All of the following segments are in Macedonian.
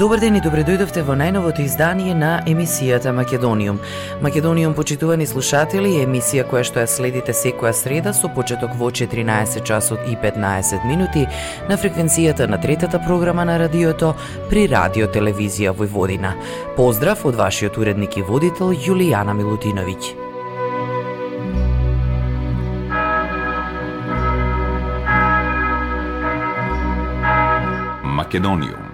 Добар ден и добре дојдовте во најновото издание на емисијата Македониум. Македониум, почитувани слушатели, е емисија која што ја следите секоја среда со почеток во 14 часот и 15 минути на фреквенцијата на третата програма на радиото при Радио Телевизија Војводина. Поздрав од вашиот уредник и водител Јулијана Милутиновиќ. Македониум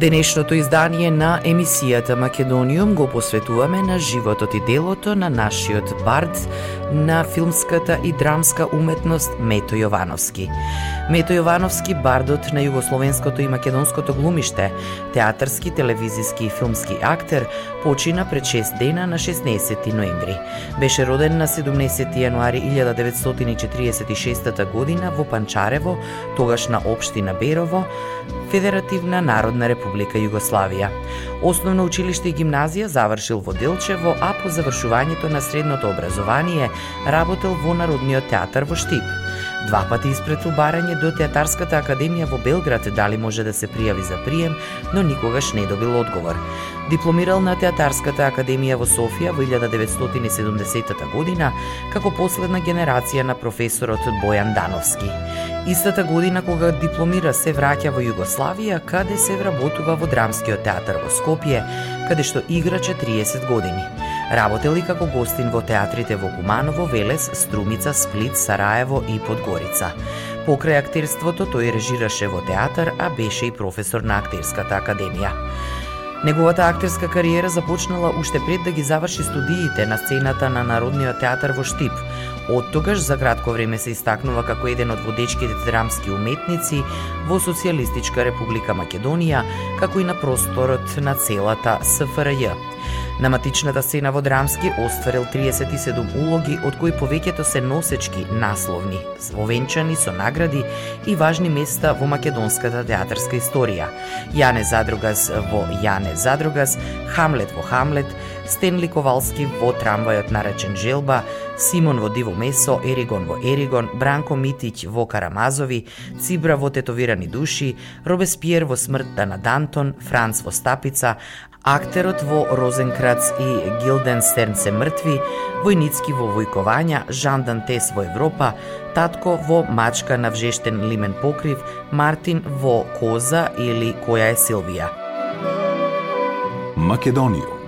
Денешното издание на емисијата Македониум го посветуваме на животот и делото на нашиот бард на филмската и драмска уметност Мето Јовановски. Мето Јовановски, бардот на југословенското и македонското глумиште, театарски, телевизиски и филмски актер, почина пред 6 дена на 16 ноември. Беше роден на 17 јануари 1946 година во Панчарево, тогашна општина Берово, Федеративна Народна Република Југославија. Основно училиште и гимназија завршил во Делчево, а по завршувањето на средното образование работел во Народниот театар во Штип. Два пати испретил барање до Театарската академија во Белград дали може да се пријави за прием, но никогаш не добил одговор. Дипломирал на Театарската академија во Софија во 1970 година како последна генерација на професорот Бојан Дановски. Истата година кога дипломира се враќа во Југославија, каде се вработува во Драмскиот театар во Скопје, каде што играче 30 години. Работел и како гостин во театрите во Куманово, Велес, Струмица, Сплит, Сараево и Подгорица. Покрај актерството тој режираше во театар, а беше и професор на Актерската академија. Неговата актерска кариера започнала уште пред да ги заврши студиите на сцената на Народниот театар во Штип. Од тогаш за кратко време се истакнува како еден од водечките драмски уметници во Социјалистичка република Македонија, како и на просторот на целата СФРЈ. На матичната сцена во Драмски остварил 37 улоги, од кои повеќето се носечки, насловни, овенчани со награди и важни места во македонската театарска историја. Јане Задругас во Јане Задругас, Хамлет во Хамлет, Стенли Ковалски во Трамвајот наречен Желба, Симон во Диво Месо, Еригон во Еригон, Бранко Митиќ во Карамазови, Цибра во Тетовирани души, Робеспиер во Смртта на Дантон, Франц во Стапица, актерот во Розенкрац и Гилденстерн се мртви, војницки во војкованја, Жан Дантес во Европа, татко во Мачка на вжештен лимен покрив, Мартин во Коза или Која е Силвија. Македонија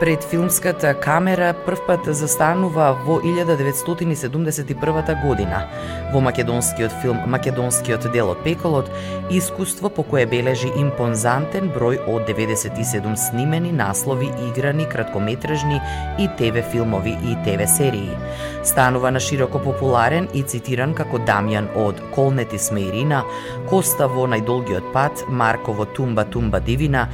пред филмската камера првпат застанува во 1971 година. Во македонскиот филм Македонскиот дел од пеколот, искуство по кое бележи импонзантен број од 97 снимени наслови играни краткометражни и ТВ филмови и ТВ серии. Станува на широко популарен и цитиран како Дамјан од Колнети Смеирина, Коста во Најдолгиот пат, Марко во Тумба Тумба Дивина,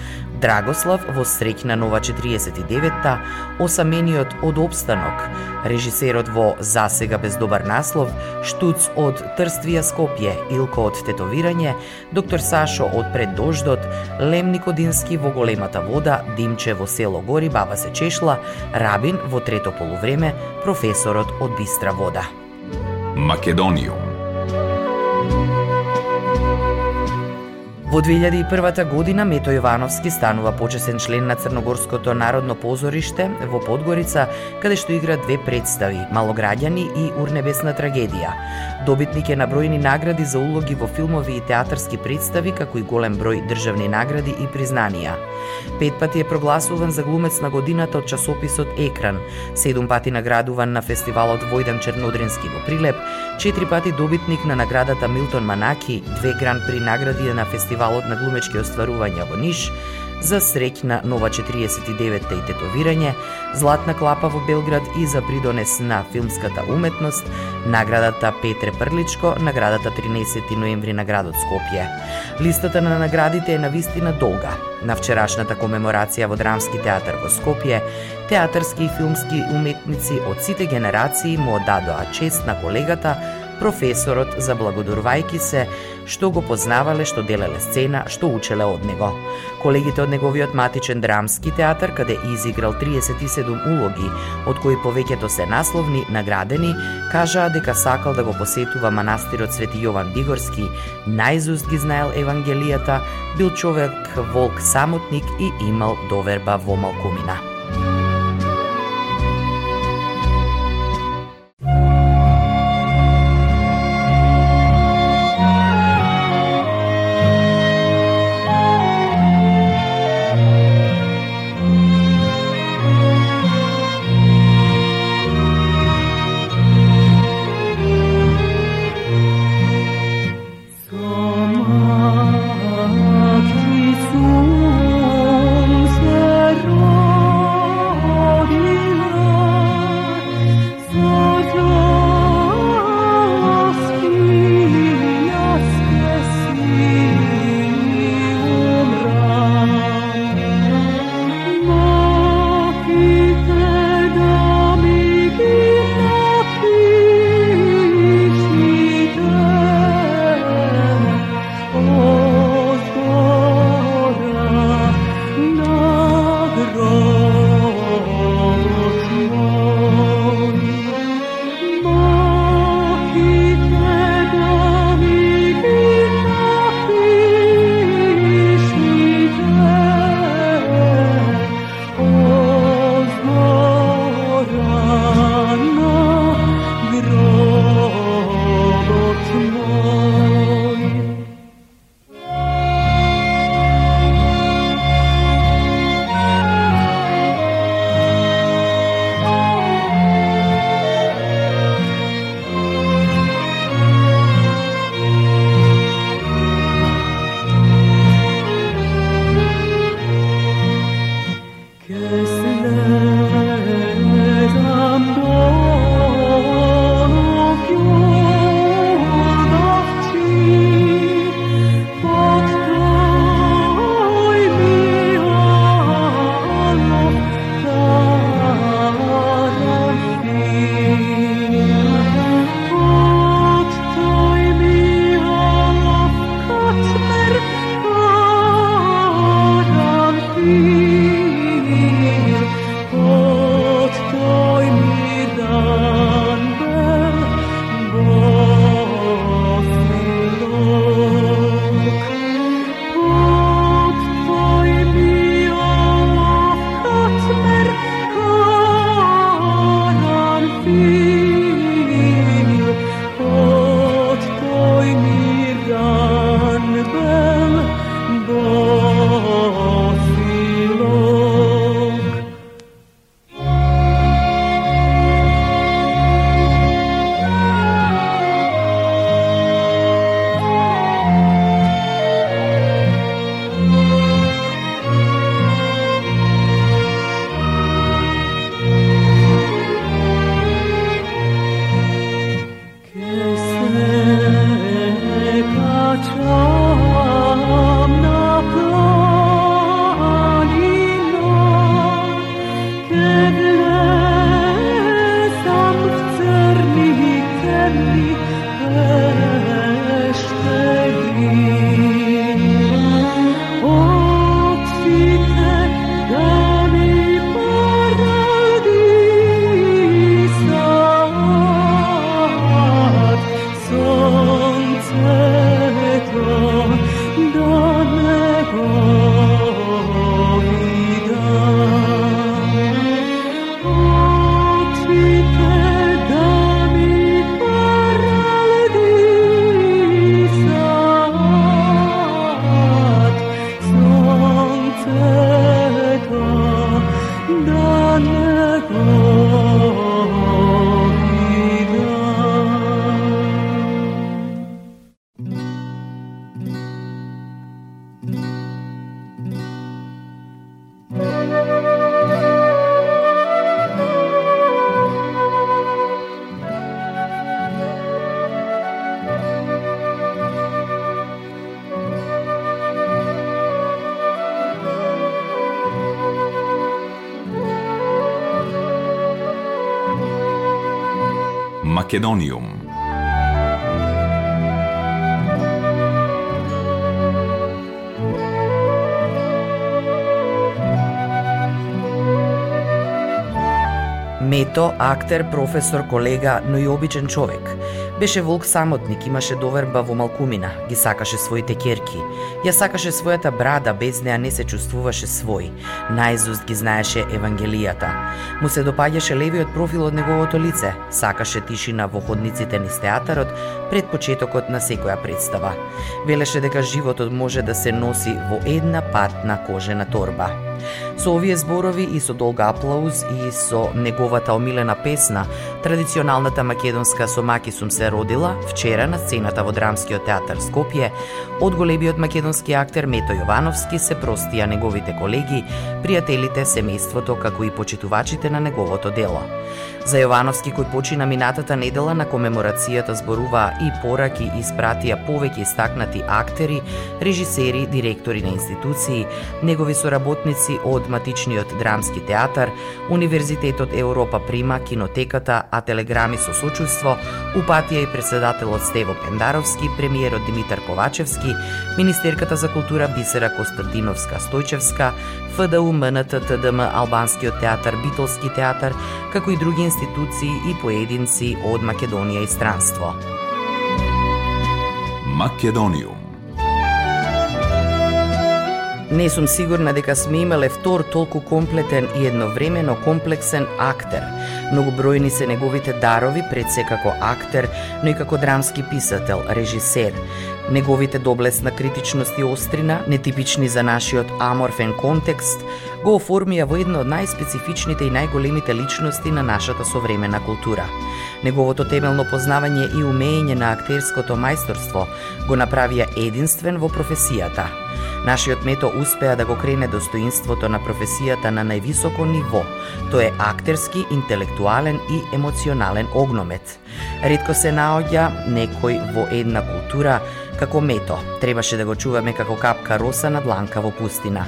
Драгослав во Среќна нова 49-та, осамениот од обстанок, режисерот во Засега без добар наслов, Штуц од Трствија Скопје, Илко од Тетовирање, доктор Сашо од Пред дождот, Лем Никодински во Големата вода, Димче во село Гори, Баба се чешла, Рабин во трето полувреме, професорот од Бистра вода. Македониум Во 2001 година Мето Јовановски станува почесен член на Црногорското народно позориште во Подгорица, каде што игра две представи – Малограѓани и Урнебесна трагедија. Добитник е на бројни награди за улоги во филмови и театарски представи, како и голем број државни награди и признанија. Пет пати е прогласуван за глумец на годината од часописот Екран, седум пати наградуван на фестивалот Војдан Чернодрински во Прилеп, четири пати добитник на наградата Милтон Манаки, две гран при награди на фестивалот фестивалот на глумечки остварувања во Ниш, за среќна нова 49-та и тетовирање, златна клапа во Белград и за придонес на филмската уметност, наградата Петре Прличко, наградата 13 ноември на градот Скопје. Листата на наградите е навистина долга. На вчерашната комеморација во Драмски театар во Скопје, театарски и филмски уметници од сите генерации му одадоа чест на колегата професорот заблагодарувајќи се што го познавале, што делеле сцена, што учеле од него. Колегите од неговиот матичен драмски театар, каде изиграл 37 улоги, од кои повеќето се насловни, наградени, кажаа дека сакал да го посетува манастирот Свети Јован Дигорски, најзуст ги знаел Евангелијата, бил човек волк самотник и имал доверба во малкумина. Македониум. Мето, актер, професор, колега, но и обичен човек. Беше волк самотник, имаше доверба во малкумина, ги сакаше своите керки. Ја сакаше својата брада, без неа не се чувствуваше свој. Наизуст ги знаеше Евангелијата. Му се допаѓаше левиот профил од неговото лице, сакаше тишина во ходниците низ театарот пред почетокот на секоја представа. Велеше дека животот може да се носи во една патна кожена торба. Со овие зборови и со долга аплауз и со неговата омилена песна, традиционалната македонска сомаки сум се родила» вчера на сцената во Драмскиот театар Скопје, од големиот македонски актер Мето Јовановски се простија неговите колеги, пријателите, семејството, како и почитувачите на неговото дело. За Јовановски кој почина минатата недела на комеморацијата зборува и пораки испратија повеќе истакнати актери, режисери, директори на институции, негови соработници од драматичниот драмски театар, Универзитетот Европа Прима, кинотеката, а телеграми со сочувство, упатија и председателот Стево Пендаровски, премиерот Димитар Ковачевски, Министерката за култура Бисера Костадиновска Стојчевска, ФДУ, МНТ, ТДМ, Албанскиот театар, Битолски театар, како и други институции и поединци од Македонија и странство. Македониум Не сум сигурна дека сме имале втор толку комплетен и едновремено комплексен актер. Многу бројни се неговите дарови пред се како актер, но и како драмски писател, режисер. Неговите доблесна критичност и острина, нетипични за нашиот аморфен контекст, го оформија во едно од најспецифичните и најголемите личности на нашата современа култура. Неговото темелно познавање и умење на актерското мајсторство го направија единствен во професијата – Нашиот мето успеа да го крене достоинството на професијата на највисоко ниво. Тој е актерски, интелектуален и емоционален огномет. Ретко се наоѓа некој во една култура како мето. Требаше да го чуваме како капка роса на дланка во пустина.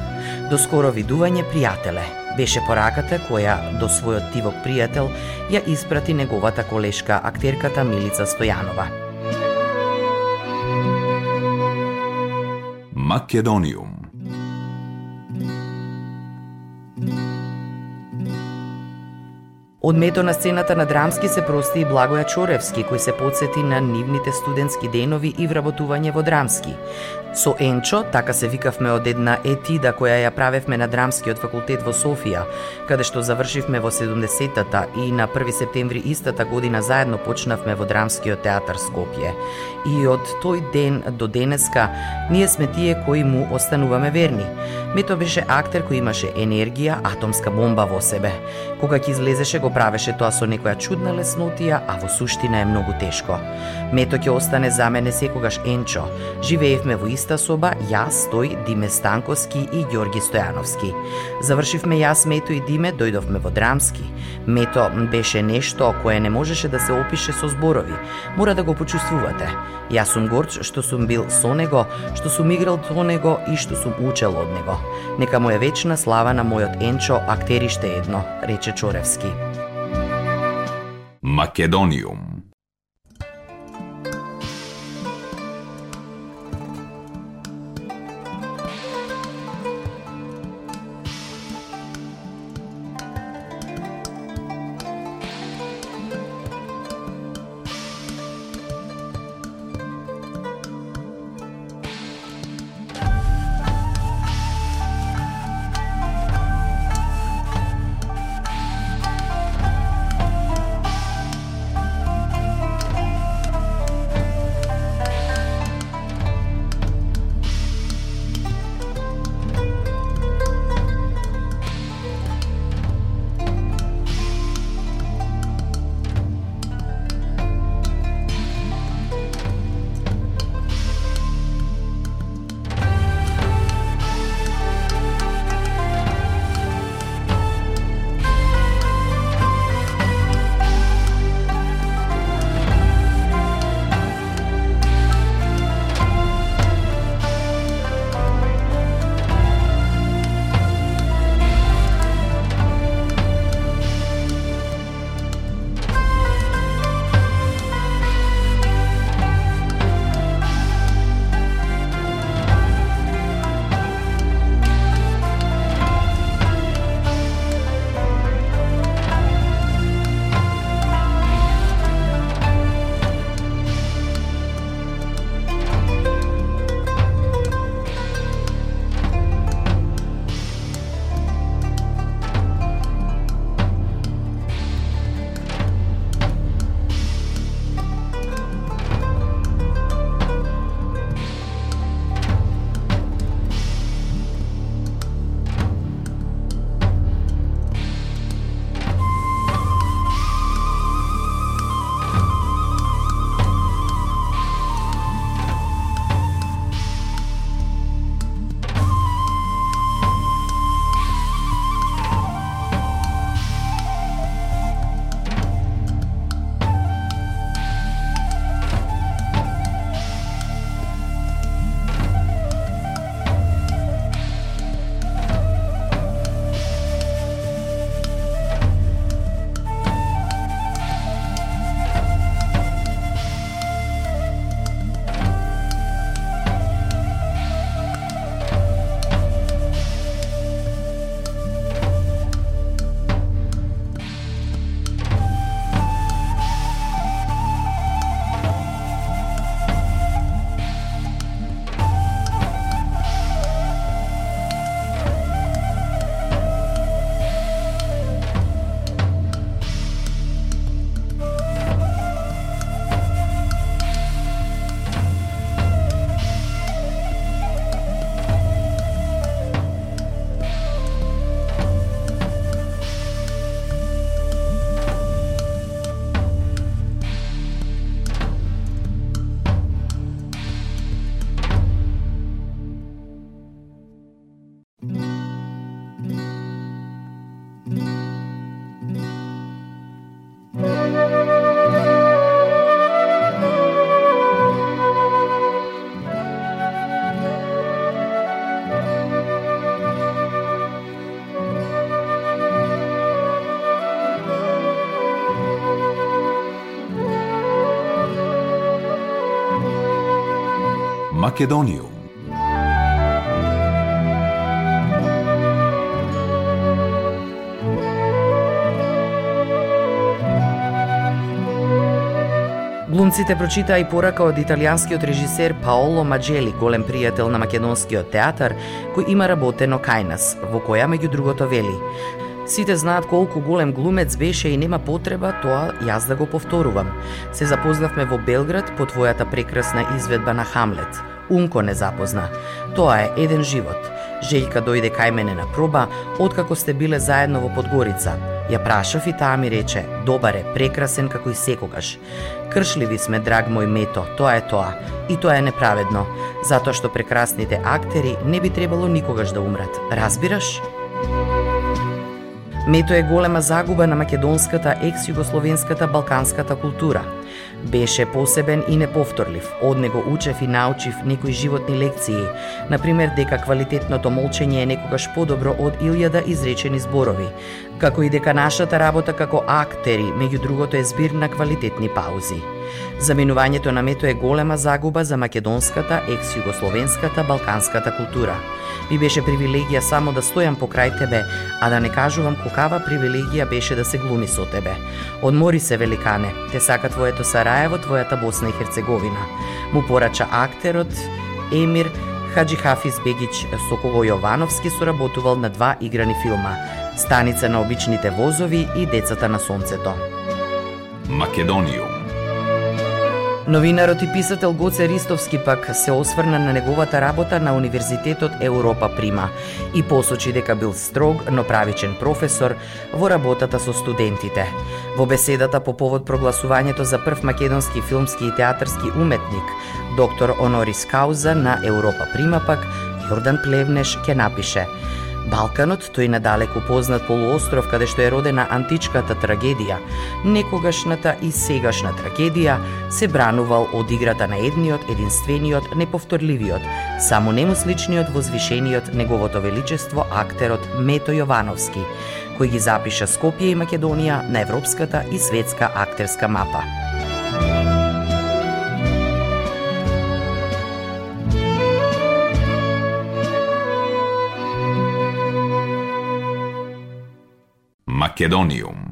До скоро видување пријателе. Беше пораката која до својот тивок пријател ја испрати неговата колешка актерката Милица Стојанова. Македониум. Од мето на сцената на Драмски се прости и Благоја Чоревски, кој се подсети на нивните студентски денови и вработување во Драмски. Со Енчо, така се викавме од една етида која ја правевме на Драмскиот факултет во Софија, каде што завршивме во 70-тата и на 1 септември истата година заедно почнавме во Драмскиот театар Скопје. И од тој ден до денеска ние сме тие кои му остануваме верни. Мето беше актер кој имаше енергија, атомска бомба во себе. Кога ќе излезеше го правеше тоа со некоја чудна леснотија, а во суштина е многу тешко. Мето ќе остане за мене секогаш Енчо. Живеевме во иста соба јас, тој, Диме Станковски и Ѓорги Стојановски. Завршивме јас, Мето и Диме, дојдовме во Драмски. Мето беше нешто кое не можеше да се опише со зборови. Мора да го почувствувате. Јас сум горч што сум бил со него, што сум играл со него и што сум учел од него. Нека му е вечна слава на мојот Енчо, актериште едно, рече Чечоревски. Македониум Македонијум Глумците прочитаа и порака од италијанскиот режисер Паоло Маджели, голем пријател на македонскиот театар, кој има работено кај нас, во која меѓу другото вели Сите знаат колку голем глумец беше и нема потреба тоа јас да го повторувам. Се запознавме во Белград по твојата прекрасна изведба на Хамлет. Унко не запозна. Тоа е еден живот. Желјка дојде кај мене на проба, откако сте биле заедно во Подгорица. Ја прашав и таа ми рече, добар е, прекрасен како и секогаш. Кршливи сме, драг мој мето, тоа е тоа. И тоа е неправедно, затоа што прекрасните актери не би требало никогаш да умрат. Разбираш? Мето е голема загуба на македонската, екс-југословенската, балканската култура. Беше посебен и неповторлив. Од него учев и научив некои животни лекции, например дека квалитетното молчење е некогаш подобро од илјада изречени зборови, како и дека нашата работа како актери, меѓу другото е збир на квалитетни паузи. Заминувањето на мето е голема загуба за македонската, екс-југословенската, балканската култура. Ми беше привилегија само да стојам покрај тебе, а да не кажувам кокава привилегија беше да се глуми со тебе. Одмори се, великане, те сака твоето Сараево, твојата Босна и Херцеговина. Му порача актерот Емир Хаджи Хафиз Бегич, со кого Јовановски соработувал на два играни филма Станица на обичните возови и Децата на сонцето. Македонијум Новинарот и писател Гоце Ристовски пак се осврна на неговата работа на Универзитетот Европа Прима и посочи дека бил строг, но правичен професор во работата со студентите. Во беседата по повод прогласувањето за прв македонски филмски и театарски уметник, доктор Онорис Кауза на Европа Прима пак, Јордан Плевнеш ке напише – Балканот, тој надалеку познат полуостров каде што е родена античката трагедија, некогашната и сегашна трагедија, се бранувал од играта на едниот, единствениот, неповторливиот, само нему сличниот возвишениот неговото величество актерот Мето Јовановски, кој ги запиша Скопје и Македонија на европската и светска актерска мапа. Македониум.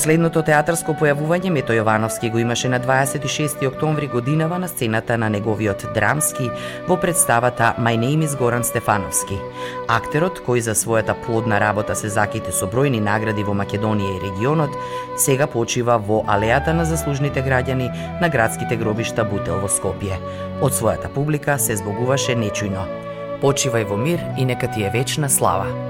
Последното театарско појавување Мето Јовановски го имаше на 26 октомври годинава на сцената на неговиот драмски во представата My Name is Горан Стефановски. Актерот, кој за својата плодна работа се заките со бројни награди во Македонија и регионот, сега почива во алејата на заслужните граѓани на градските гробишта Бутел во Скопје. Од својата публика се збогуваше нечујно. Почивај во мир и нека ти е вечна слава.